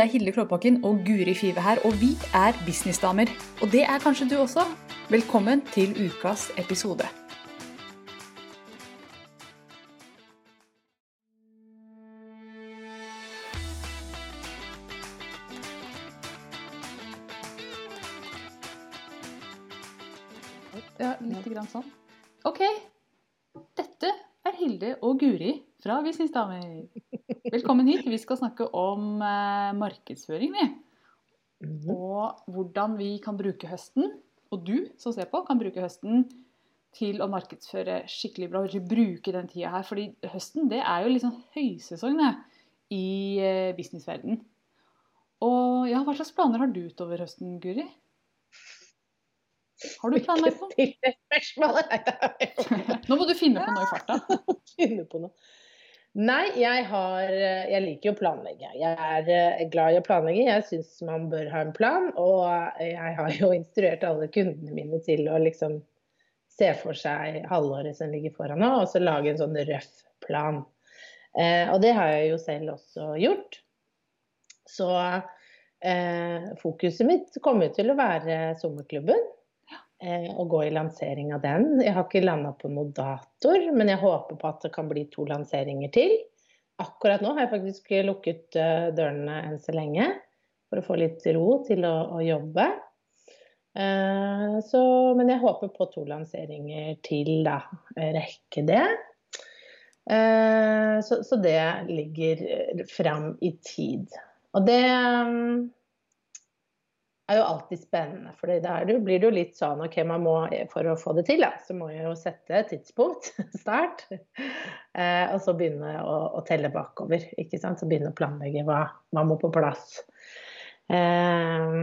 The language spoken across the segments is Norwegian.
Det er Hilde Klåbakken og Guri Five her, og vi er businessdamer. Og det er kanskje du også. Velkommen til ukas episode. Ja, litt grann sånn. Ok, dette er Hilde og Guri fra Businessdamer. Velkommen hit. Vi skal snakke om eh, markedsføring, vi. Mhm. Og hvordan vi kan bruke høsten, og du som ser på, kan bruke høsten til å markedsføre skikkelig bra. Ikke bruke den tida her. fordi høsten det er jo liksom høysesong det, i eh, businessverden. Og ja, hva slags planer har du utover høsten, Guri? Har du planlagt noe? Nå må du finne på noe i farta. Finne på noe. Nei, jeg har Jeg liker jo å planlegge. Jeg er eh, glad i å planlegge. Jeg syns man bør ha en plan. Og jeg har jo instruert alle kundene mine til å liksom se for seg halvåret som ligger foran nå, og så lage en sånn røff plan. Eh, og det har jeg jo selv også gjort. Så eh, fokuset mitt kommer til å være sommerklubben. Eh, og gå i lansering av den. Jeg har ikke landa på noen datoer, men jeg håper på at det kan bli to lanseringer til. Akkurat nå har jeg faktisk lukket eh, dørene enn så lenge, for å få litt ro til å, å jobbe. Eh, så, men jeg håper på to lanseringer til, da. Rekke det. Så, så det ligger fram i tid. Og det mm, er jo alltid spennende. For der blir det jo litt sånn ok, man må, for å få det til, da, så må jeg jo sette et tidspunkt, start. Eh, og så begynne å, å, telle bakover. ikke sant, Så begynne å planlegge hva, man må på plass. Eh,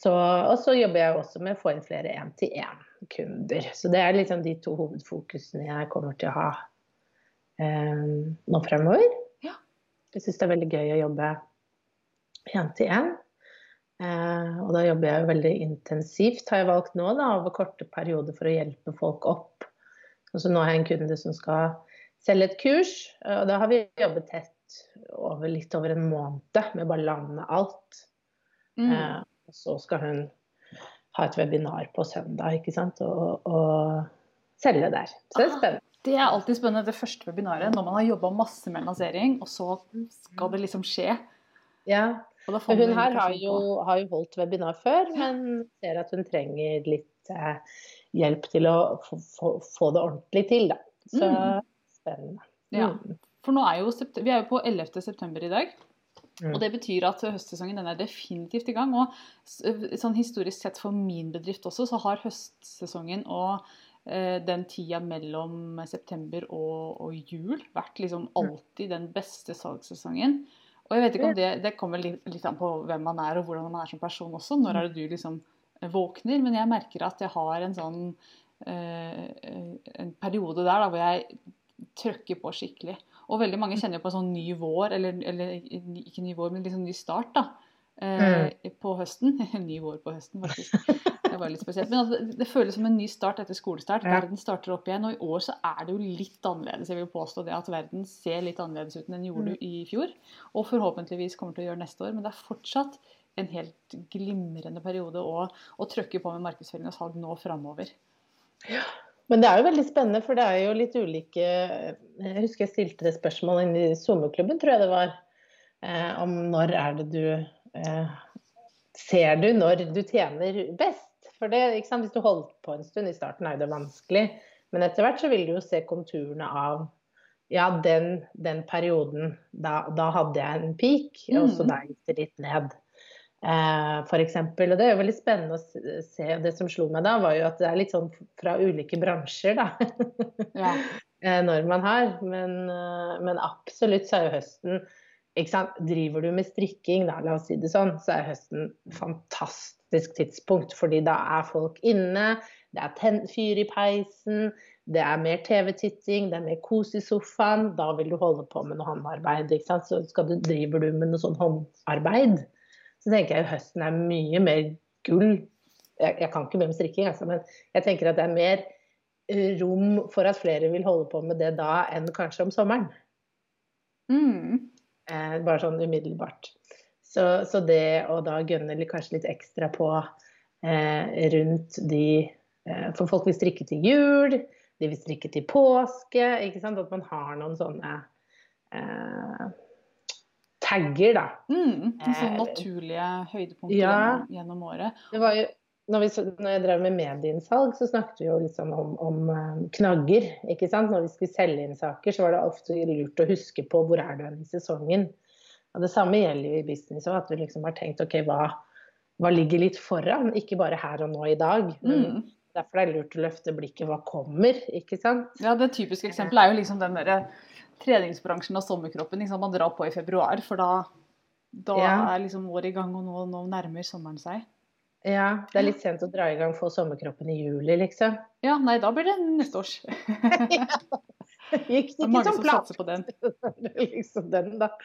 så, og så jobber jeg også med å få inn flere én-til-én-kunder. Så det er liksom de to hovedfokusene jeg kommer til å ha eh, nå fremover. Ja. Jeg syns det er veldig gøy å jobbe én-til-én. Eh, og da jobber jeg jo veldig intensivt, har jeg valgt nå, da, over korte perioder for å hjelpe folk opp. Og så nå har jeg en kunde som skal selge et kurs, og da har vi jobbet tett over litt over en måned med bare lande alt. Mm. Eh, og så skal hun ha et webinar på søndag, ikke sant, og, og selge der. Så det er Ah. spennende. Det er alltid spennende, det første webinaret, når man har jobba masse med lansering, og så skal det liksom skje. Ja, Hun her har jo, har jo holdt webinar før, men ser at hun trenger litt eh, hjelp til å få, få, få det ordentlig til, da. Så Mm. spennende. Ja. Mm. For nå er jo, vi er jo på 11. september i dag. Mm. Og det betyr at høstsesongen den er definitivt i gang. Og sånn historisk sett for min bedrift også, så har høstsesongen og eh, den tida mellom september og, og jul vært liksom alltid den beste salgssesongen. Og jeg vet ikke om det, det kommer litt, litt an på hvem man er og hvordan man er som person også. Når er det du liksom våkner? Men jeg merker at jeg har en sånn eh, en periode der da, hvor jeg trøkker på skikkelig. Og veldig mange kjenner jo på en sånn ny vår, eller, eller ikke ny vår, men liksom ny start da, eh, på høsten. ny vår på høsten, faktisk. Det var litt spesielt. Men altså, det, føles som en ny start etter skolestart. Verden starter opp igjen. Og i år så er det jo litt annerledes. Jeg vil påstå det at verden ser litt annerledes ut enn den gjorde Mm. i fjor. Og forhåpentligvis kommer til å gjøre neste år. Men det er fortsatt en helt glimrende periode å, å trøkke på med markedsføring og salg nå framover. Men det er jo veldig spennende, for det er jo litt ulike Jeg husker jeg stilte det spørsmålet inn i sommerklubben, tror jeg det var, eh, om når er det du eh, Ser du når du tjener best? For det? Hvis du holdt på en stund, i starten er det vanskelig, men etter hvert så vil du jo se konturene av ja, den, den perioden, da, da hadde jeg en peak, og så Mm. da gikk det litt ned. Eh, for eksempel, og Det er jo veldig spennende å se. Det som slo meg da, var jo at det er litt sånn fra ulike bransjer, da. Ja. eh, når man har. Men, eh, men absolutt så er? Driver du med strikking, da, la oss si det sånn, så er høsten fantastisk tidspunkt. Fordi da er folk inne, det er fyr i peisen, det er mer TV-titting, det er mer kos i sofaen. Da vil du holde på med noe håndarbeid. Så du, driver du med noe sånn håndarbeid, så tenker jeg høsten er mye mer gull. Jeg, jeg kan ikke mye om strikking, altså, men jeg tenker at det er mer eh, rom for at flere vil holde på med det da enn kanskje om sommeren. Bare sånn umiddelbart. Så, så det å da gønne kanskje litt ekstra på eh, rundt de eh, For folk vil strikke til jul, de vil strikke til påske. ikke sant? At man har noen sånne eh, tagger, da. Mm, sånne naturlige høydepunkter Ja. gjennom, gjennom året. Det var jo, når, vi, når jeg drev med medieinnsalg, så snakket vi jo sånn om, om eh, knagger. ikke sant? Når vi skulle selge inn saker, så var det ofte lurt å huske på hvor er du i sesongen. Og Det samme gjelder jo i business òg, at du liksom har tenkt ok, hva, hva ligger litt foran? Ikke bare her og nå i dag. Men Mm. derfor er det lurt å løfte blikket. Hva kommer? ikke sant? Ja, Det typiske eksempelet er jo liksom den der treningsbransjen av sommerkroppen. Liksom man drar på i februar, for da, da Ja. er liksom året i gang, og nå, nå nærmer sommeren seg. Ja, Det er litt sent å dra i gang for sommerkroppen i juli, liksom. Ja, nei, da blir det neste års. Gikk Det det er ikke mange som satser på den. liksom den, da.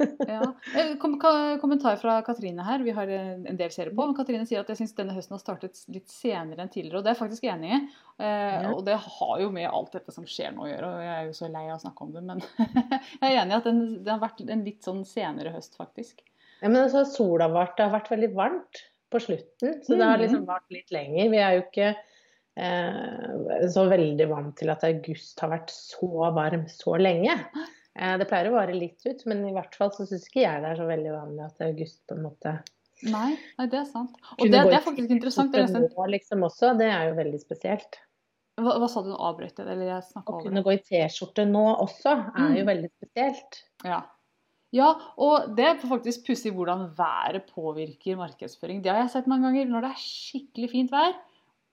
Ja. Eh, Kom, kommentar fra Katrine her. Vi har en del seere på. Men Katrine sier at jeg syns denne høsten har startet litt senere enn tidligere. Og det er jeg faktisk enig i. Eh. Og det har jo med alt dette som skjer nå å gjøre. Og jeg er jo så lei av å snakke om det, men jeg er enig i at den, det har vært en litt sånn senere høst, faktisk. Ja, men altså, sola vart, det har vært veldig varmt på slutten, så det har Mhm. liksom vart litt lenger. Vi er jo ikke så veldig vant til at august har vært så varm så lenge. Eh, det pleier å vare litt ut, men i hvert fall så syns ikke jeg det er så veldig vanlig at august på en måte Nei, nei det er sant. Og det, det er faktisk interessant. Det er, liksom også, det er jo veldig spesielt. Hva, hva sa du? Avbrøt jeg? Eller jeg snakka over kunne gå i T-skjorte nå også er jo Mm. veldig spesielt. Ja. ja, og det er faktisk pussig hvordan været påvirker markedsføring. Det har jeg sett mange ganger. Når det er skikkelig fint vær,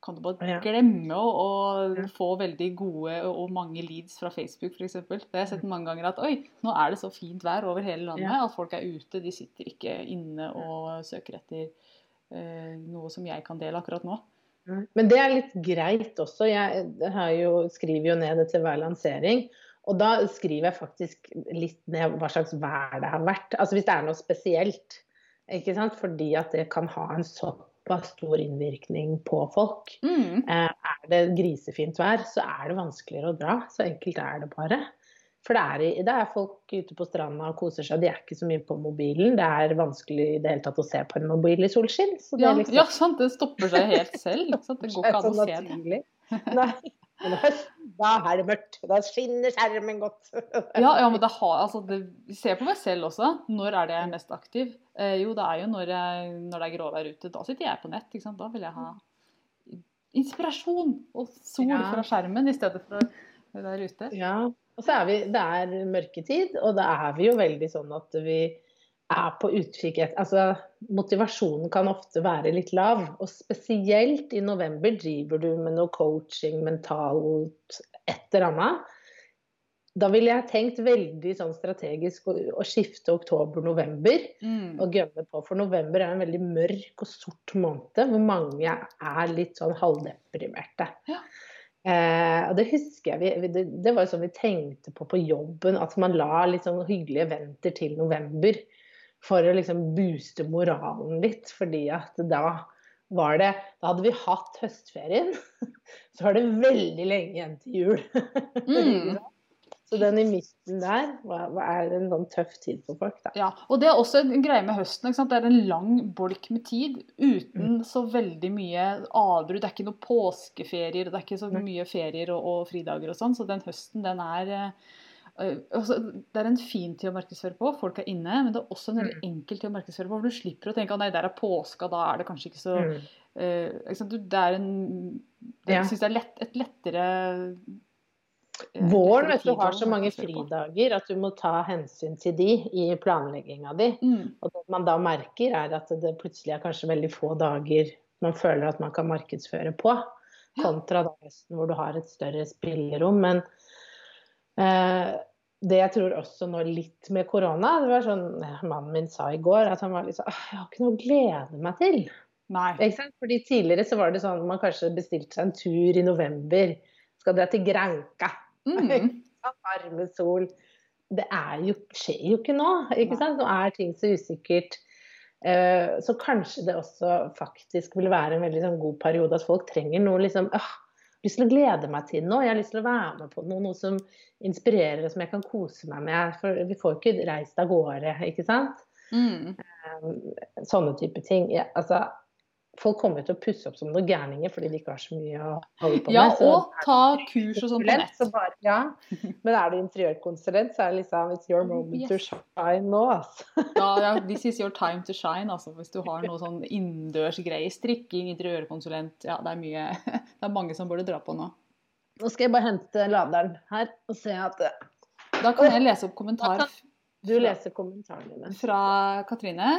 kan du bare Ja. glemme å, å Ja. få veldig gode og mange leads fra Facebook f.eks. Det har jeg sett mange ganger at oi, nå er det så fint vær over hele landet Ja. at folk er ute. De sitter ikke inne og søker etter eh, noe som jeg kan dele akkurat nå. Men det er litt greit også. Jeg har jo, skriver jo ned det til hver lansering. Og da skriver jeg faktisk litt ned hva slags vær det har vært. Altså hvis det er noe spesielt. Ikke sant? Fordi at det kan ha en såpass stor innvirkning på folk. Mm. Eh, Er det grisefint vær, så er det vanskeligere å dra. Så enkelt er det bare. For det er, det er folk ute på stranda og koser seg. De er ikke så mye på mobilen. Det er vanskelig i det hele tatt å se på en mobil i solskinn. Så det Ja, liksom ja, sant. Det stopper seg helt selv. Det går ikke an å se det. Nei. Men høsten, da er det mørkt. Da skinner skjermen godt. Ja, ja, men det har, altså, det, Se på meg selv også. Når er det jeg er mest aktiv? Eh, jo, det er jo når, jeg, når det er gråvær ute. Da sitter jeg på nett. ikke sant? Da vil jeg ha inspirasjon og sol Ja. fra skjermen i stedet for der ute. Ja. Og så er vi, det er mørketid, og da er vi jo veldig sånn at vi er på utkikk etter Altså, motivasjonen kan ofte være litt lav. Og spesielt i november driver du med noe coaching, mentalt, et eller annet. Da ville jeg tenkt veldig sånn strategisk å, å skifte oktober-november. Mm. og gønne på. For november er en veldig mørk og sort måned hvor mange er litt sånn halvdeprimerte. Ja. Eh, og det husker jeg, vi, det, det var jo sånn vi tenkte på på jobben, at man la litt sånn hyggelige venter til november for å liksom booste moralen litt. Fordi at da var det Da hadde vi hatt høstferien, så var det veldig lenge igjen til jul. Mm. så den i midten der er en sånn tøff tid for folk, da. Ja, og det er også en greie med høsten. Det er en lang bolk med tid uten så veldig mye avbrudd. Det er ikke noen påskeferier, det er ikke så mye ferier og, og fridager og sånn. Så den høsten, den er eh, altså, Det er en fin tid å markedsføre på. Folk er inne. Men det er også en veldig enkel tid å markedsføre på. For du slipper å tenke at nei, der er påska, da er det kanskje ikke så Mm. uh, ikke Det er en Jeg Ja. syns det er lett, et lettere eh, Våren vet du, har så mange fridager at du må ta hensyn til de i planlegginga di. Mm. Og det man da merker, er at det plutselig er kanskje veldig få dager man føler at man kan markedsføre på, kontra da høsten hvor du har et større spillerom. Men det jeg tror også nå litt med korona, det var sånn mannen min sa i går, at han var litt sånn Jeg har ikke noe å glede meg til. Nei. Fordi tidligere så var det sånn man kanskje bestilte seg en tur i november. Skal dra til Granca. Mm. varme sol. Det jo, skjer jo ikke nå. ikke Nei. sant? Nå er ting så usikkert. Eh, Så kanskje det også faktisk vil være en veldig sånn god periode at folk trenger noe liksom åh, lyst til å glede meg til noe. Jeg har lyst til å være med på noe, noe som inspirerer og som jeg kan kose meg med. For vi får ikke reist av gårde, ikke sant. Mm. Eh, sånne type ting. Ja, altså, folk kommer til å pusse opp som noen gærninger fordi de ikke har så mye å holde på med. Ja, og ta kurs og på nett. Så bare, ja. Men er du interiørkonsulent, så er det liksom It's your moment to shine nå, altså. Ja, ja, this is your time to shine, altså. Hvis du har noe sånn innendørsgreier. Strikking, interiørkonsulent. Ja, det er mye Det er mange som burde dra på nå. Nå skal jeg bare hente laderen her og se at Da kan jeg lese opp kommentar du leser kommentarene dine. fra Katrine.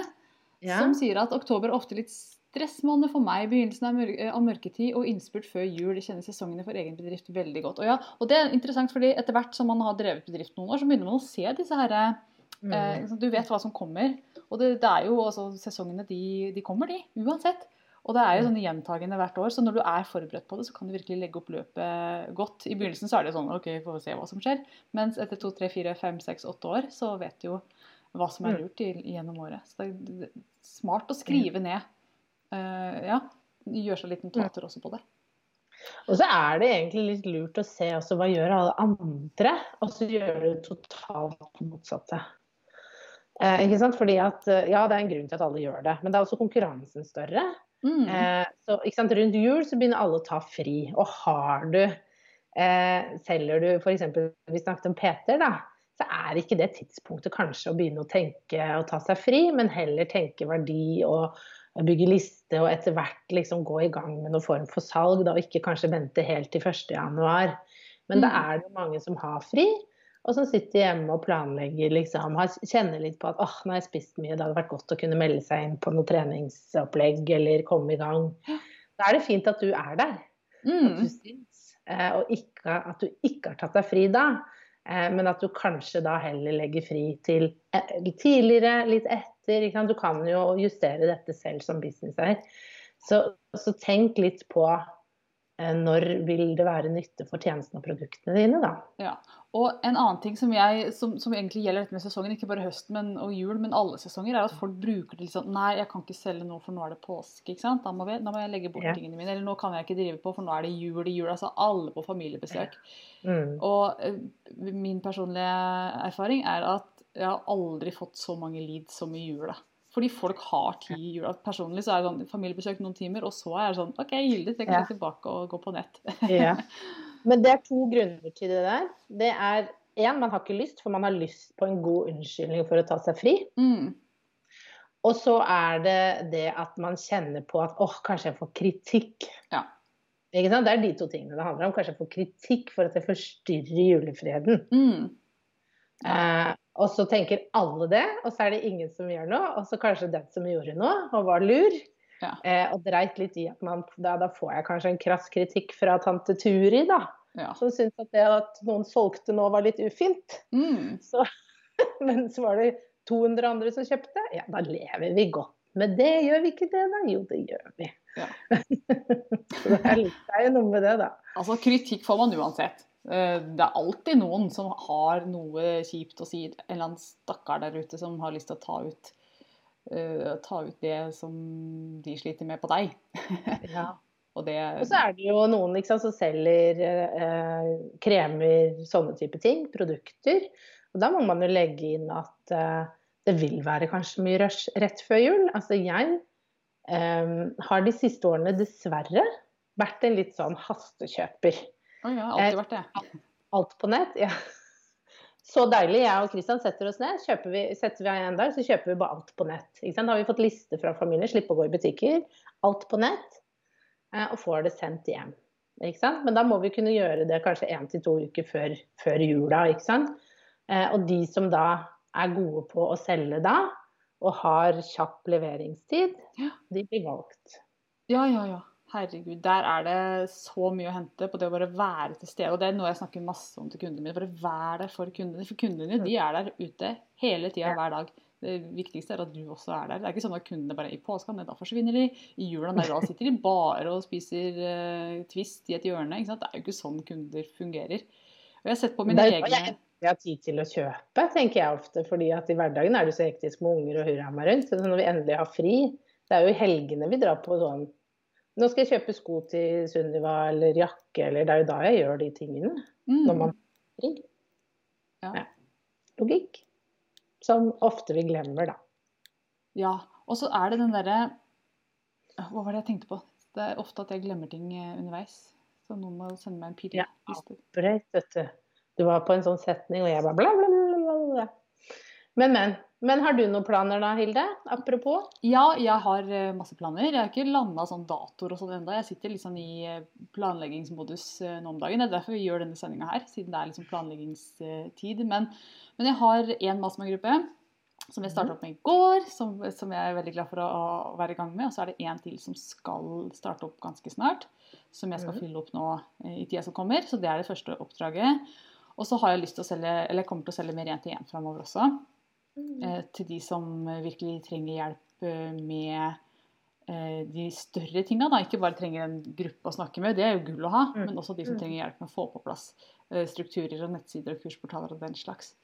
Ja. som sier at oktober er ofte litt stressmåned for meg. Begynnelsen av, mør av mørketid og innspurt før jul. De kjenner sesongene for egen bedrift veldig godt. Og, ja, og det er interessant, fordi etter hvert som man har drevet bedrift noen år, så begynner man å se disse her eh, Mm. Du vet hva som kommer. Og det, det er jo altså Sesongene de, de kommer, de. Uansett. Og det er jo sånne gjentagende hvert år, så når du er forberedt på det, så kan du virkelig legge opp løpet godt. I begynnelsen så er det sånn OK, vi får se hva som skjer. Mens etter to, tre, fire, fem, seks, åtte år, så vet du jo hva som er Mm. lurt gjennom året. Så det er smart å skrive ned. Uh, ja. Gjøre seg litt notater også på det. Og så er det egentlig litt lurt å se også hva gjør alle andre, og så gjøre det totalt motsatte. Eh, ikke sant? Fordi at, eh, ja, det er en grunn til at alle gjør det, men det er også konkurransen større. Mm. Eh, så sant? Rundt jul så begynner alle å ta fri. Og har du eh, Selger du f.eks. Vi snakket om Peter, da. Så er ikke det tidspunktet kanskje å begynne å tenke å ta seg fri, men heller tenke verdi og bygge liste og etter hvert liksom gå i gang med noen form for salg. Da, og ikke kanskje vente helt til 1.1. Men da Mm. er det mange som har fri. Og som sitter hjemme og planlegger, liksom, kjenner litt på at åh, nå har jeg spist mye, det hadde vært godt å kunne melde seg inn på noe treningsopplegg eller komme i gang. Da er det fint at du er der, at Mm. du syns, eh, og ikke, at du ikke har tatt deg fri da. eh, Men at du kanskje da heller legger fri til eh, tidligere, litt etter. Du kan jo justere dette selv som businesseier. Så, så tenk litt på når vil det være nytte for tjenestene og produktene dine, da. Ja. Og en annen ting som, jeg, som, som egentlig gjelder dette med sesongen, ikke bare høsten men, og jul, men alle sesonger, er at folk bruker det litt sånn Nei, jeg kan ikke selge nå, for nå er det påske. ikke sant? Da må, vi, da må jeg legge bort Ja. tingene mine. Eller nå kan jeg ikke drive på, for nå er det jul i jul. Altså alle på familiebesøk. Mm. Og eh, min personlige erfaring er at jeg har aldri fått så mange leads som i jula. Fordi folk har tid i jula. Personlig så er det sånn familiebesøk noen timer, og så er det sånn OK, Hilde, trekker Ja. deg tilbake og gå på nett. Ja. Men det er to grunner til det der. Det er én, man har ikke lyst, for man har lyst på en god unnskyldning for å ta seg fri. Mm. Og så er det det at man kjenner på at åh, kanskje jeg får kritikk. Ja. Ikke sant? Det er de to tingene det handler om. Kanskje jeg får kritikk for at jeg forstyrrer julefreden. Mm. Eh, og så tenker alle det, og så er det ingen som gjør noe. Og så kanskje den som gjorde noe og var lur, Ja. eh, og dreit litt i at man da, da får jeg kanskje en krass kritikk fra tante Turi, da. Ja. Som syntes at det at noen solgte nå var litt ufint. Mm. Så, men så var det 200 andre som kjøpte. Ja, da lever vi godt med det. Gjør vi ikke det, da? Jo, det gjør vi. Ja. så det er, litt, det er jo noe med det, da. Altså, kritikk får man uansett. Eh, Det er alltid noen som har noe kjipt å si. En eller annen stakkar der ute som har lyst til å ta ut, uh, ta ut det som de sliter med på deg. Ja. Og det Og så er det jo noen sant, som selger uh, kremer, sånne type ting, produkter. Og da må man jo legge inn at uh, det vil være kanskje mye rush rett før jul. Altså jeg um, har de siste årene dessverre vært en litt sånn hastekjøper. Oi, jeg har alltid vært det. Alt på nett. Ja. Så deilig. Jeg og Kristian setter oss ned. Vi, setter vi en dag, så kjøper vi bare alt på nett. Da har vi fått liste fra familien, slipper å gå i butikker. Alt på nett. eh, Og får det sendt hjem. Men da må vi kunne gjøre det kanskje én til to uker før, før jula. Eh, Og de som da er gode på å selge da, og har kjapp leveringstid, Ja. de blir valgt. Ja, ja, ja. Herregud, der er det så mye å hente på det å bare være til stede. Og det er noe jeg snakker masse om til kundene mine. Bare vær der for kundene. For kundene de er der ute hele tida, hver dag. Det viktigste er at du også er der. Det er ikke sånn at kundene bare i påska, da forsvinner de. I jula, der, da sitter de bare og spiser uh, Twist i et hjørne. Det er jo ikke sånn kunder fungerer. Og jeg har sett på mine egne jeg jeg har tid til å kjøpe, tenker jeg ofte. fordi at i hverdagen er det så hektisk med unger og hurra meg rundt. Så når vi endelig har fri Det er jo i helgene vi drar på sånn Nå skal jeg kjøpe sko til Sunniva eller jakke, eller det er jo da jeg gjør de tingene. mm, Når man fri. ja. Ja. Logikk. Som ofte vi glemmer, da. Ja. Og så er det den derre Hva var det jeg tenkte på? Det er ofte at jeg glemmer ting eh, underveis. Så noen må sende meg en pil. Ja, akkurat, vet du. Du var på en sånn setning, og jeg bare bla, bla, bla, bla. Men, men. Men har du noen planer da, Hilde? Apropos? Ja, jeg har eh, masse planer. Jeg har ikke landa sånn datoer og sånn ennå. Jeg sitter liksom i eh, planleggingsmodus eh, nå om dagen. Det er derfor vi gjør denne sendinga her, siden det er liksom planleggingstid. Men, men jeg har én Masma-gruppe som jeg starta opp med i går, som, som, jeg er veldig glad for å, å være i gang med. Og så er det én til som skal starte opp ganske snart, som jeg skal mm. fylle opp nå i tida som kommer. Så det er det første oppdraget. Og så har jeg lyst til å selge, eller jeg kommer til å selge mer én-til-én framover også. Mm. Eh, til de som virkelig trenger hjelp eh, med eh, de større tinga. Ikke bare trenger en gruppe å snakke med, det er jo gull å ha, mm. men også de som mm. trenger hjelp med å få på plass eh, strukturer og nettsider og kursportaler og den slags.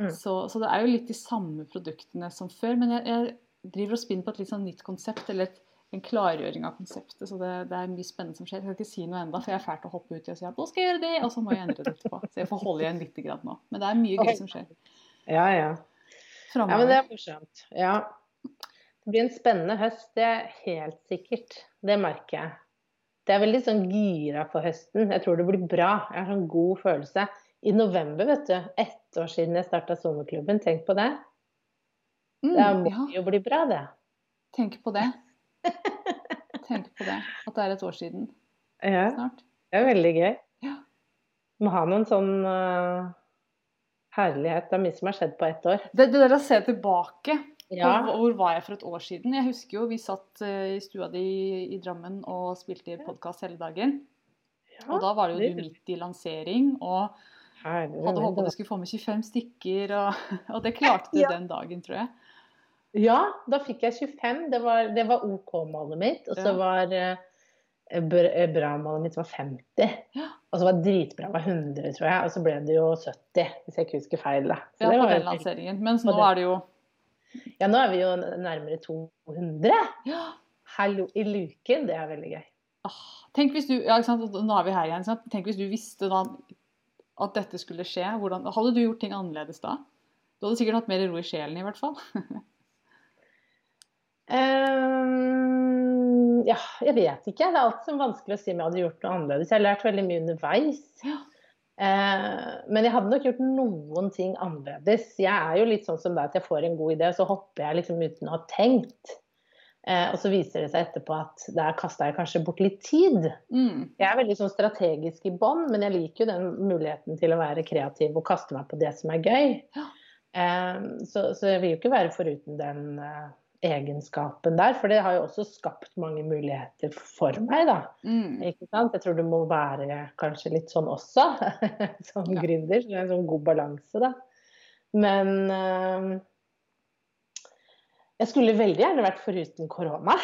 Mm. Så, så, det er jo litt de samme produktene som før. Men jeg, jeg driver og spinner på et litt sånn nytt konsept, eller et, en klargjøring av konseptet. Så det, det, er mye spennende som skjer. Jeg skal ikke si noe enda, for jeg er fælt å hoppe ut og si at nå skal jeg gjøre det, og så må jeg endre det etterpå. Så jeg får holde igjen litt nå. Men det er mye gøy som skjer. Ja, ja. Fremover. Ja, men det er morsomt. Ja. Det blir en spennende høst, det er helt sikkert. Det merker jeg. Det er veldig sånn gira på høsten. Jeg tror det blir bra. Jeg har sånn god følelse i november, vet du, ett år siden jeg starta sommerklubben. Tenk på det. Mm, det må ja. jo bli bra, det. Tenk på det. Tenk på det. At det er et år siden ja. snart. Det er veldig gøy. Ja. Må ha noen sånn uh, herlighet. Det er mye som har skjedd på ett år. Det, det der å se tilbake ja. Hvor, hvor, var jeg for et år siden? Jeg husker jo vi satt uh, i stua di i Drammen og spilte podkast hele dagen. Ja, og da var det jo du midt i lansering og Herlig, hadde håpa du skulle få med 25 stykker, og, og det klarte du ja. den dagen, tror jeg. Ja, da fikk jeg 25. Det var, det var OK-målet mitt. Og så var uh, bra-målet mitt var 50. Ja. Og så var dritbra var 100, tror jeg. Og så ble det jo 70, hvis jeg ikke husker feil. da. Så ja, på den lanseringen. Mens nå er det jo Ja, nå er vi jo nærmere 200. Ja. Hallo i luken. Det er veldig gøy. Ah, tenk hvis du, ja, Nå er vi her igjen. Tenk hvis du visste da at dette skulle skje. Hvordan, hadde du gjort ting annerledes da? Du hadde sikkert hatt mer ro i sjelen i hvert fall. um, ja, jeg vet ikke. Det er alltid vanskelig å si om jeg hadde gjort noe annerledes. Jeg har lært veldig mye underveis. Ja. Uh, men jeg hadde nok gjort noen ting annerledes. Jeg er jo litt sånn som deg at jeg får en god idé, og så hopper jeg liksom uten å ha tenkt. Uh, og så viser det seg etterpå at der kasta jeg kanskje bort litt tid. Mm. Jeg er veldig sånn strategisk i bånn, men jeg liker jo den muligheten til å være kreativ og kaste meg på det som er gøy. Ja. Uh, så, så, jeg vil jo ikke være foruten den uh, egenskapen der, for det har jo også skapt mange muligheter for meg, da. Mm. Ikke sant? Jeg tror du må være kanskje litt sånn også, som ja. gründer. Så en sånn god balanse, da. Men øh, jeg skulle veldig gjerne vært foruten korona.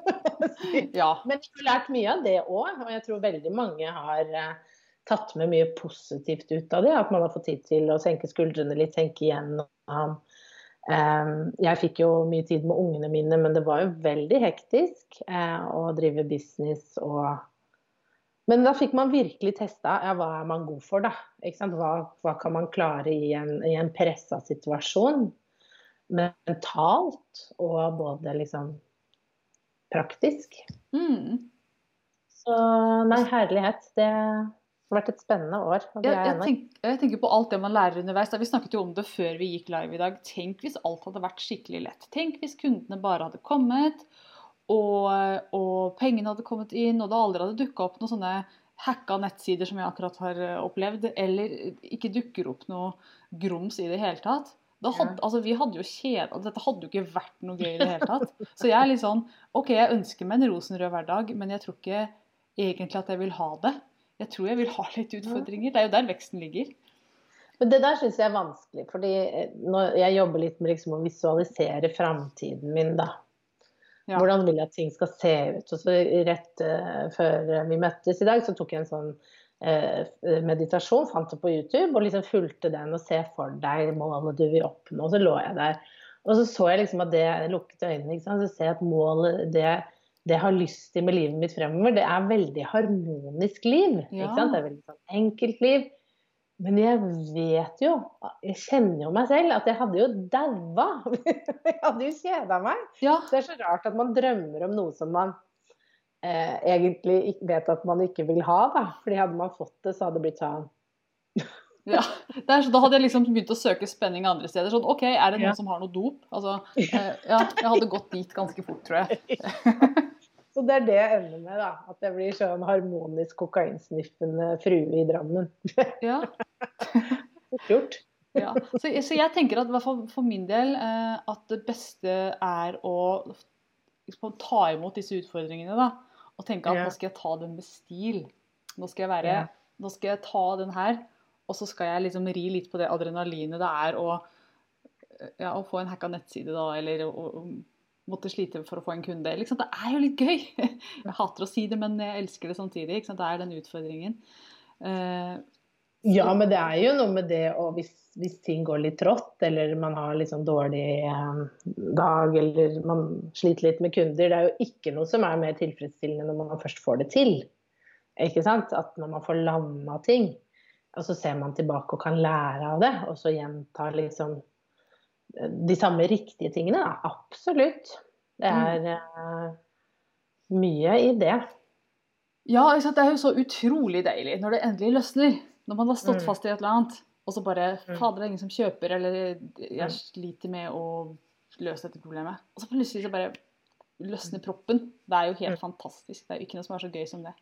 ja. Men jeg har lært mye av det òg, og jeg tror veldig mange har uh, tatt med mye positivt ut av det. At man har fått tid til å senke skuldrene litt, tenke igjennom. Um, jeg fikk jo mye tid med ungene mine, men det var jo veldig hektisk uh, å drive business og men da fikk man virkelig testa ja, hva er man god for, da. Hva, hva, kan man klare i en, i en pressa situasjon mentalt og både liksom praktisk. Mm. Så nei, herlighet. Det har vært et spennende år. Jeg, jeg, tenker, jeg, tenker på alt det man lærer underveis. Vi snakket jo om det før vi gikk live i dag. Tenk hvis alt hadde vært skikkelig lett. Tenk hvis kundene bare hadde kommet, og, og pengene hadde kommet inn, og det aldri hadde dukka opp noen sånne hacka nettsider som jeg akkurat har opplevd, eller ikke dukker opp noe grums i det hele tatt. Hadde, altså, vi hadde jo kjeda Dette hadde jo ikke vært noe gøy i det hele tatt. Så jeg er litt sånn OK, jeg ønsker meg en rosenrød hverdag, men jeg tror ikke egentlig at jeg vil ha det. Jeg tror jeg vil ha litt utfordringer. Det er jo der veksten ligger. Men det der syns jeg er vanskelig, fordi eh, når jeg jobber litt med liksom å visualisere framtiden min, da. Ja. Hvordan vil jeg at ting skal se ut? Og så rett uh, før vi møttes i dag, så tok jeg en sånn Eh, meditasjon, fant det på YouTube og liksom fulgte den og se for deg målet du vil oppnå. Så lå jeg der. Og så så jeg liksom at det jeg lukket øynene, så ser jeg at målet, det, det jeg har lyst til med livet mitt fremover, det er veldig harmonisk liv. Ja. Det er veldig sånn enkelt liv. Men jeg vet jo, jeg kjenner jo meg selv, at jeg hadde jo daua. jeg hadde jo kjeda meg. Ja. Så det er så rart at man drømmer om noe som man eh, egentlig vet at man ikke vil ha. Da. Fordi hadde man fått det, så hadde det blitt sånn. ja. Er, så da hadde jeg liksom begynt å søke spenning andre steder. Sånn, OK, er det noen Ja. som har noe dop? Altså, eh, ja, jeg hadde gått dit ganske fort, tror jeg. Så det er det jeg ender med, da. At jeg blir sånn harmonisk kokainsniffende frue i Drammen. Ja. Fort gjort. Ja. Så, så jeg tenker at fall for min del eh, at det beste er å liksom, ta imot disse utfordringene. da, Og tenke at nå skal jeg ta den med stil. Nå skal jeg være, nå skal jeg ta den her, og så skal jeg liksom ri litt på det adrenalinet det er å, ja, å få en hacka nettside, da, eller å, å måtte slite for å få en kunde. Liksom, det er jo litt gøy! Jeg hater å si det, men jeg elsker det samtidig. Det er den utfordringen. Uh, Ja, men det er jo noe med det å hvis, hvis ting går litt trått, eller man har litt sånn dårlig eh, dag, eller man sliter litt med kunder, det er jo ikke noe som er mer tilfredsstillende når man først får det til. Ikke sant? At når man får landa ting, og så ser man tilbake og kan lære av det, og så gjenta liksom eh, de samme riktige tingene. Da. absolutt. Det er uh, mye i det. Ja, det er jo så utrolig deilig når det endelig løsner. Når man har stått Mm. fast i et eller annet, og så bare Mm. Fader, det er ingen som kjøper, eller jeg Mm. sliter med å løse dette problemet. Og så plutselig så bare løsner proppen. Det er jo helt Mm. fantastisk. Det er jo ikke noe som er så gøy som det.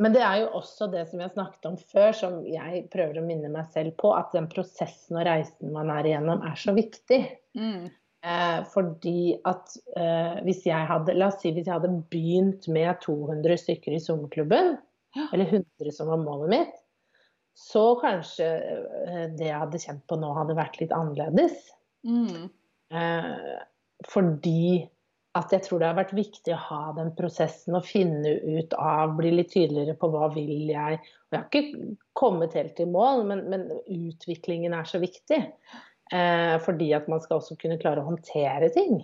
Men det er jo også det som jeg snakket om før, som jeg prøver å minne meg selv på, at den prosessen og reisen man er igjennom, er så viktig. Mm. Eh, fordi at eh, hvis jeg hadde La oss si hvis jeg hadde begynt med 200 stykker i sommerklubben, Ja. eller 100 som var målet mitt, så kanskje eh, det jeg hadde kjent på nå, hadde vært litt annerledes. Mm. Eh, fordi at jeg tror det har vært viktig å ha den prosessen og finne ut av, bli litt tydeligere på hva vil jeg. Og jeg har ikke kommet helt i mål, men, men utviklingen er så viktig. Eh, fordi at man skal også kunne klare å håndtere ting.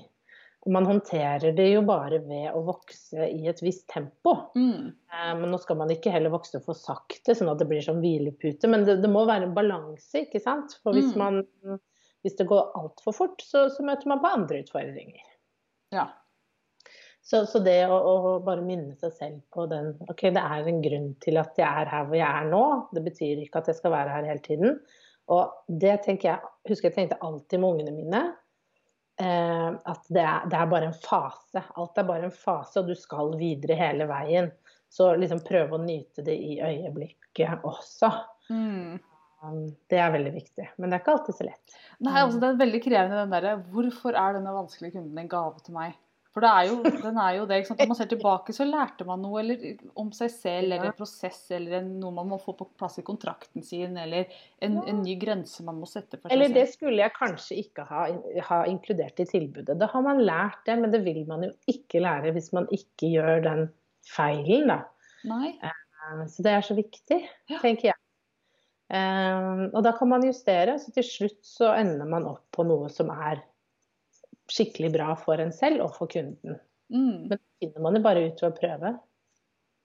Og man håndterer det jo bare ved å vokse i et visst tempo. Mm. Eh, Men nå skal man ikke heller vokse for sakte, sånn at det blir som hvilepute. Men det, det må være en balanse, ikke sant. For hvis, Mm. man, hvis det går altfor fort, så, så møter man på andre utfordringer. Ja. Så, så det å, å bare minne seg selv på den OK, det er en grunn til at jeg er her hvor jeg er nå. Det betyr ikke at jeg skal være her hele tiden. Og det tenker jeg Husker jeg tenkte alltid med ungene mine. Eh, at det er, det er bare en fase. Alt er bare en fase, og du skal videre hele veien. Så liksom prøve å nyte det i øyeblikket også. Mm. Um, Det er veldig viktig. Men det er ikke alltid så lett. Nei, altså det er veldig krevende den derre Hvorfor er denne vanskelige kunden en gave til meg? For det er jo, den er jo det. ikke sant? Når man ser tilbake, så lærte man noe eller, om seg selv, eller en prosess, eller noe man må få på plass i kontrakten sin, eller en, en ny grense man må sette for seg Eller det skulle jeg kanskje ikke ha, ha inkludert i tilbudet. Da har man lært det, men det vil man jo ikke lære hvis man ikke gjør den feilen, da. Nei. Eh, Så det er så viktig, Ja. tenker jeg. Eh, Og da kan man justere, så til slutt så ender man opp på noe som er skikkelig bra for en selv og for kunden. Mm. Men det finner man jo bare ut ved å prøve.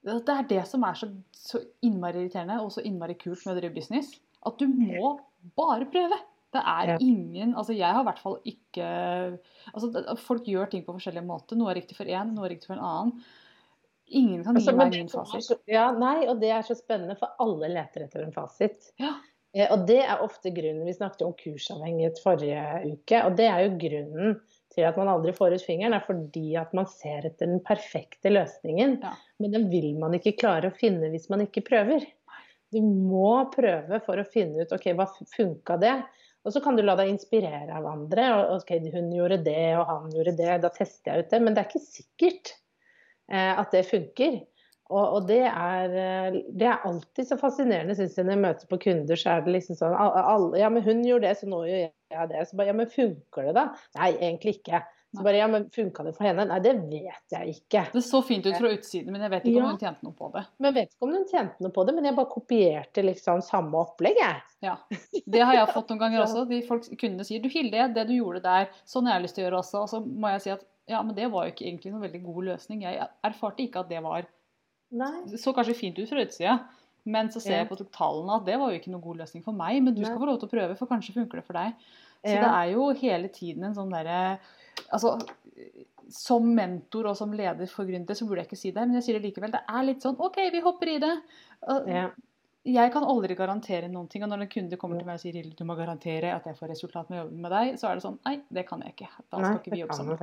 Det er det som er så, så innmari irriterende og så innmari kult med å drive business. At du må bare prøve. Det er Ja. ingen Altså, jeg har i hvert fall ikke Altså, folk gjør ting på forskjellige måter. Noe er riktig for én, noe er riktig for en annen. Ingen kan Altså, meg min fasit. Ja, nei, og det er så spennende, for alle leter etter en fasit. Ja. Eh, Og det er ofte grunnen Vi snakket om kursavhengighet forrige uke, og det er jo grunnen til at man aldri får ut fingeren, er fordi at man ser etter den perfekte løsningen. Ja. Men den vil man ikke klare å finne hvis man ikke prøver. Du må prøve for å finne ut ok, hva funka det. Og så kan du la deg inspirere av andre. og ok, Hun gjorde det, og han gjorde det. Da tester jeg ut det. Men det er ikke sikkert at det funker. Og, det, er, eh, det er alltid så fascinerende, syns jeg, når jeg møter på kunder, så er det liksom sånn al- al- Ja, men hun gjorde det, så nå gjør jeg det. Så bare Ja, men funker det, da? Nei, egentlig ikke. Så bare Ja, men funka det for henne? Nei, det vet jeg ikke. Det så fint ut fra utsiden, men jeg vet ikke Ja. om hun tjente noe på det. Men jeg vet ikke om hun tjente noe på det, men jeg bare kopierte liksom samme opplegg, jeg. Ja. Det har jeg fått noen ganger også. De folk, kundene sier du Hilde, det du gjorde der, sånn jeg har jeg lyst til å gjøre også. Og så må jeg si at ja, men det var jo ikke egentlig noen veldig god løsning. Jeg erfarte ikke at det var Nei. Så kanskje fint ut fra utsida, Men så ser Ja. jeg på tallene at det var jo ikke noen god løsning for meg. Men du skal få lov til å prøve, for kanskje funker det for deg. Så Ja. det er jo hele tiden en sånn derre Altså, som mentor og som leder for gründere så burde jeg ikke si det, men jeg sier det likevel. Det er litt sånn OK, vi hopper i det. Ja. Jeg kan aldri garantere noen ting. Og når en kunde kommer til meg og sier Hilde, du må garantere at jeg får resultat med å jobbe med deg, så er det sånn Nei, det kan jeg ikke. Da skal Nei, ikke vi jobbe sammen.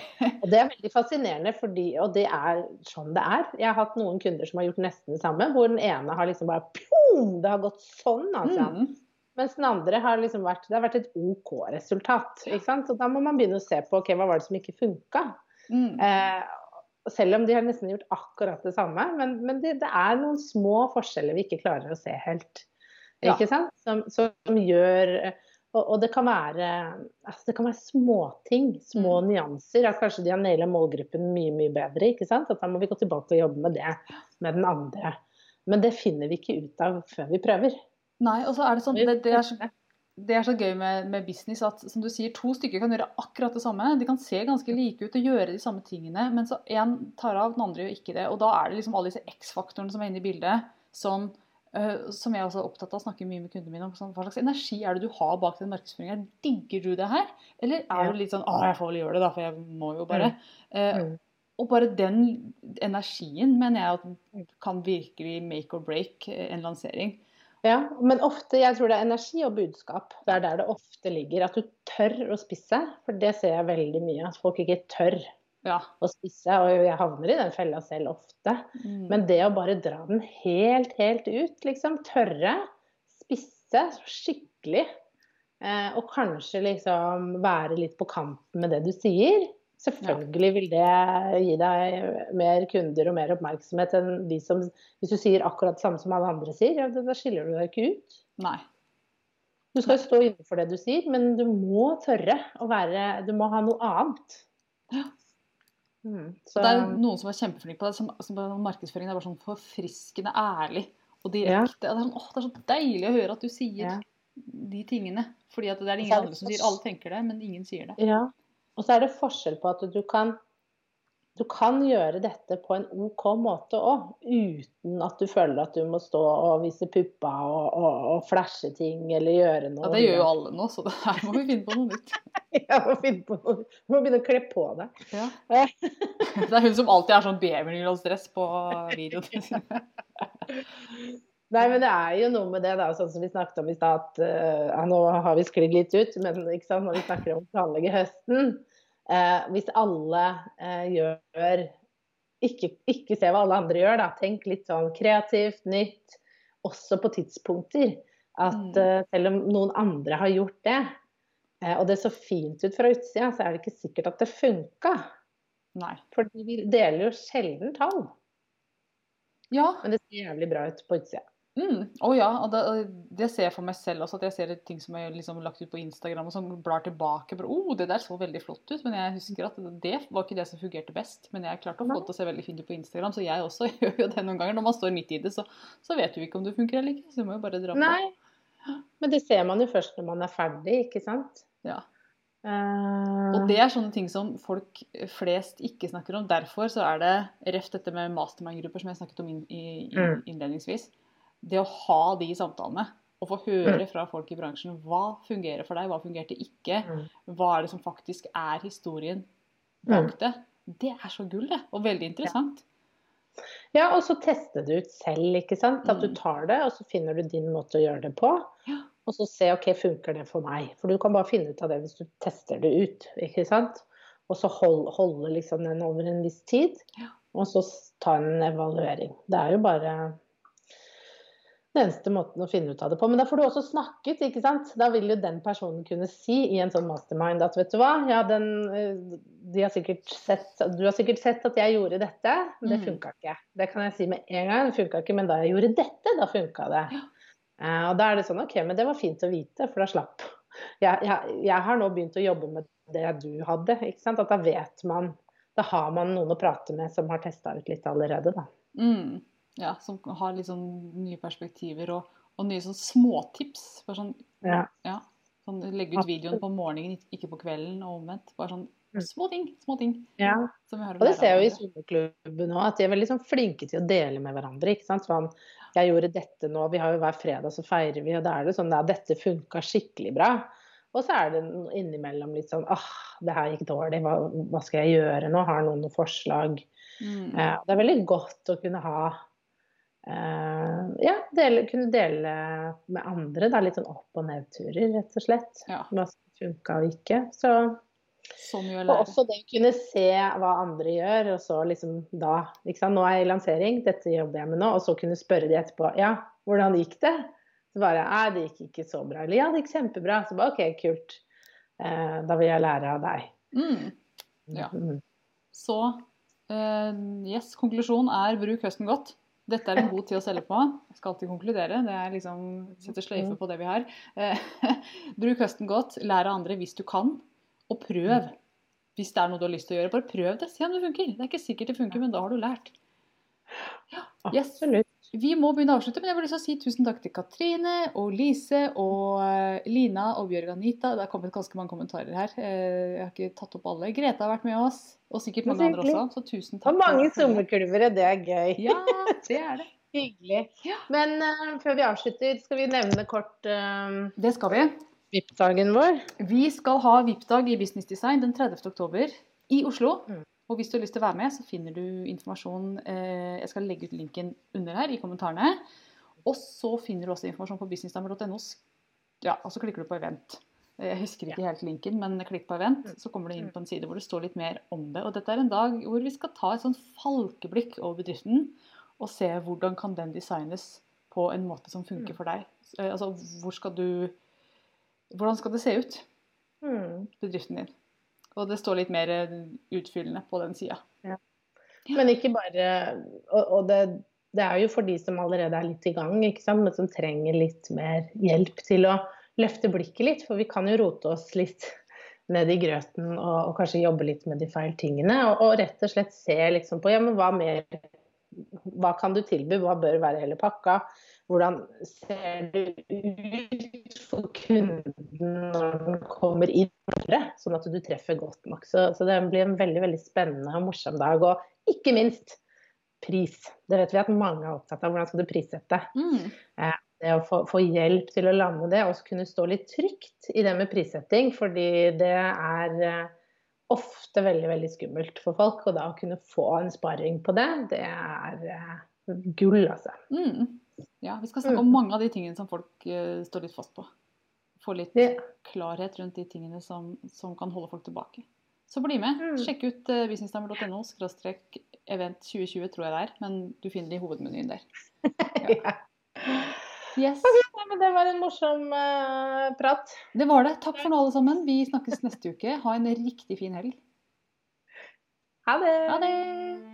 Og det er veldig fascinerende, fordi, og det er sånn det er. Jeg har hatt noen kunder som har gjort nesten det samme, hvor den ene har liksom bare pjom, Det har gått sånn, altså. Mm. Mens den andre har liksom vært Det har vært et OK resultat. Ikke sant? Så da må man begynne å se på ok, hva var det som ikke funka. Mm. Eh, selv om de har nesten gjort akkurat det samme. Men, men det, det er noen små forskjeller vi ikke klarer å se helt. Ja. Ikke sant? Som, som gjør og, og det kan være altså det kan være småting, små Mm. nyanser. At kanskje de har naila målgruppen mye mye bedre. ikke sant? At da må vi gå tilbake og jobbe med det med den andre. Men det finner vi ikke ut av før vi prøver. Nei, og så er det sånn det, det, er så, det er så gøy med, med business at som du sier, to stykker kan gjøre akkurat det samme. De kan se ganske like ut og gjøre de samme tingene, men så én tar av, den andre gjør ikke det. Og da er det liksom alle disse X-faktorene som er inne i bildet, som, øh, som jeg også er opptatt av å snakke mye med kundene mine om. Sånn, hva slags energi er det du har bak den markedsføringen? Digger du det her? Eller er du litt sånn Å, jeg får vel gjøre det, da, for jeg må jo bare. Mm. og bare den energien mener jeg at kan virkelig make or break en lansering. Ja, men ofte, jeg tror det er energi og budskap. Det er der det ofte ligger. At du tør å spisse. For det ser jeg veldig mye. At folk ikke tør Ja. å spisse. Og jeg havner i den fella selv ofte. Mm. Men det å bare dra den helt, helt ut, liksom. Tørre. Spisse skikkelig. Eh, og kanskje liksom være litt på kanten med det du sier. Selvfølgelig vil det gi deg mer kunder og mer oppmerksomhet enn de som Hvis du sier akkurat det samme som alle andre sier, ja, da skiller du deg ikke ut. Nei. Du skal jo stå innenfor det du sier, men du må tørre å være Du må ha noe annet. Ja. Mm, så, Det er noen som er kjempeflinke på det. Som, som markedsføringen er bare sånn forfriskende ærlig og direkte. Ja. Det, er sånn, åh, det er så deilig å høre at du sier Ja. de tingene. Fordi det er det ingen andre som sier Alle tenker det, men ingen sier det. ja. Og så er det forskjell på at du kan du kan gjøre dette på en OK måte òg, uten at du føler at du må stå og vise puppa og, og, og flashe ting eller gjøre noe. Ja, det gjør jo alle nå, så det her må vi finne på noe nytt. Ja, må finne på noe. Du må begynne å kle på deg. Ja. Det er hun som alltid er sånn babynylonsdress på videoen. Nei, men det er jo noe med det, da, sånn som vi snakket om i stad. at, eh, ja, Nå har vi sklidd litt ut, men når vi snakker om å planlegge høsten eh, Hvis alle eh, gjør ikke, ikke se hva alle andre gjør, da. Tenk litt sånn kreativt, nytt. Også på tidspunkter. At Mm. eh, selv om noen andre har gjort det, uh, og det så fint ut fra utsida, så er det ikke sikkert at det funka. Nei. For vi deler jo sjelden tall. Ja. Men det ser jævlig bra ut på utsida. Mm. oh ja. Og det, det ser jeg for meg selv også. At jeg ser ting som er liksom lagt ut på Instagram og som blar tilbake. Bare, oh, det der så veldig flott ut. Men jeg husker at det var ikke det som fungerte best. Men jeg klarte å få det til å se veldig fint ut på Instagram, så jeg også gjør jo det noen ganger. Når man står midt i det, så, så vet du ikke om det funker eller ikke. Så du må jo bare dra på. Nei, men det ser man jo først når man er ferdig, ikke sant? Ja. Eh, Og det er sånne ting som folk flest ikke snakker om. Derfor så er det reft dette med mastermind-grupper som jeg snakket om inn- i, Mm. innledningsvis. Det å ha de samtalene og få høre fra folk i bransjen hva fungerer for deg, hva fungerte ikke, Mm. hva er det som faktisk er historien bak det. Det er så gull, det. Og veldig interessant. Ja, og så teste det ut selv, ikke sant? At du Mm. tar det, og så finner du din måte å gjøre det på. Ja. Og så se ok, funker det for meg. For du kan bare finne ut av det hvis du tester det ut. ikke sant? Og så hold, holde liksom den over en viss tid, Ja. og så ta en evaluering. Det er jo bare den eneste måten å finne ut av det på. Men da får du også snakket, ikke sant. Da vil jo den personen kunne si i en sånn mastermind at vet du hva, ja, den, eh, de har sikkert sett, du har sikkert sett at jeg gjorde dette, men det Mm. funka ikke. Det kan jeg si med en gang, det funka ikke, men da jeg gjorde dette, da funka det. Ja. Uh, og da er det sånn OK, men det var fint å vite, for da slapp jeg, jeg, jeg har nå begynt å jobbe med det du hadde, ikke sant. At da vet man Da har man noen å prate med som har testa ut litt allerede, da. Mm. Ja, som har litt sånn nye perspektiver og, og nye sånn småtips. Bare sånn, Ja. ja, sånn legge ut videoen på morgenen, ikke på kvelden, og omvendt. Bare sånn Små ting. små ting. Ja. Som vi har Og det ser jeg jo i svømmeklubben òg, at de er veldig sånn flinke til å dele med hverandre. ikke sant? Sånn, jeg gjorde dette nå, vi har jo hver fredag så feirer vi, og da er det sånn ja, dette funka skikkelig bra. Og så er det innimellom litt sånn åh, det her gikk dårlig, hva, hva skal jeg gjøre nå? Har noen noen forslag? Mm. Eh, det er veldig godt å kunne ha eh, Ja, dele, kunne dele med andre. Da, litt sånn opp- og nedturer, rett og slett. Ja. Hva som funka og ikke. Så sånn og også det å kunne se hva andre gjør, og så liksom da? Nå er jeg i lansering, dette jobber jeg med nå, og så kunne spørre de etterpå ja, hvordan gikk det? Så bare nei, det gikk ikke så bra. Eller ja, det gikk kjempebra. Så bare OK, kult. Eh, da vil jeg lære av deg. Mm. Ja. Mm. Så uh, yes, konklusjonen er bruk høsten godt. Dette er en god tid å selge på. Jeg skal alltid konkludere. Det er liksom sette sløyfe på det vi har. Eh, bruk høsten godt. Lær av andre hvis du kan. Og prøv. Hvis det er noe du har lyst til å gjøre, bare prøv det. Se om det funker. Det er ikke sikkert det funker, men da har du lært. Ja. Yes. Absolutt. Vi må begynne å avslutte, men jeg vil si tusen takk til Katrine og Lise og eh, Lina og Bjørg Anita. Det har kommet ganske mange kommentarer her. Eh, Jeg har ikke tatt opp alle. Grete har vært med oss, og sikkert mange andre også. Så tusen takk. Og mange sommerklubber, det er gøy. Ja, det er det. Hyggelig. Ja. Men uh, før vi avslutter, skal vi nevne kort uh, Det skal vi. VIP-dagen vår. Vi skal ha VIP-dag i Business Design den 30. oktober i Oslo. Mm. Og hvis du har lyst til å være med, så finner du informasjon eh, Jeg skal legge ut linken under her i kommentarene. Og så finner du også informasjon på businessdamer.no. Ja, og så klikker du på event. Jeg husker ikke helt linken, men klikk på event, så kommer du inn på en side hvor det står litt mer om det. Og dette er en dag hvor vi skal ta et sånn falkeblikk over bedriften og se hvordan kan den designes på en måte som funker Mm. for deg. Eh, Altså, hvor skal du Hvordan skal det se ut? Mm. bedriften din. Og det står litt mer eh, utfyllende på den sida. Men ikke bare Og, og det, det er jo for de som allerede er litt i gang, ikke sant? men som trenger litt mer hjelp til å løfte blikket litt. For vi kan jo rote oss litt ned i grøten og, og kanskje jobbe litt med de feil tingene. Og, og rett og slett se liksom på ja, men hva mer Hva kan du tilby? Hva bør være hele pakka? Hvordan ser det ut for kunden når den kommer inn? Sånn at du treffer godt nok. Så, så det blir en veldig veldig spennende og morsom dag. Og ikke minst pris. Det vet vi at mange er opptatt av. Hvordan skal du prissette? Mm. Det å få, få hjelp til å lande det, og kunne stå litt trygt i det med prissetting. Fordi det er eh, ofte veldig, veldig skummelt for folk. Og da å kunne få en sparring på det, det er eh, gull, altså. Mm. Ja, vi skal snakke om mange av de tingene som folk uh, står litt fast på. Få litt Ja. klarhet rundt de tingene som, som kan holde folk tilbake. Så bli med. Mm. Sjekk ut uh, businessdamer.no skråstrek event 2020, tror jeg det er. Men du finner det i hovedmenyen der. Ja. Yes. Okay, men det var en morsom uh, prat. Det var det. Takk for nå, alle sammen. Vi snakkes neste uke. Ha en riktig fin helg. Ha det. Ha det!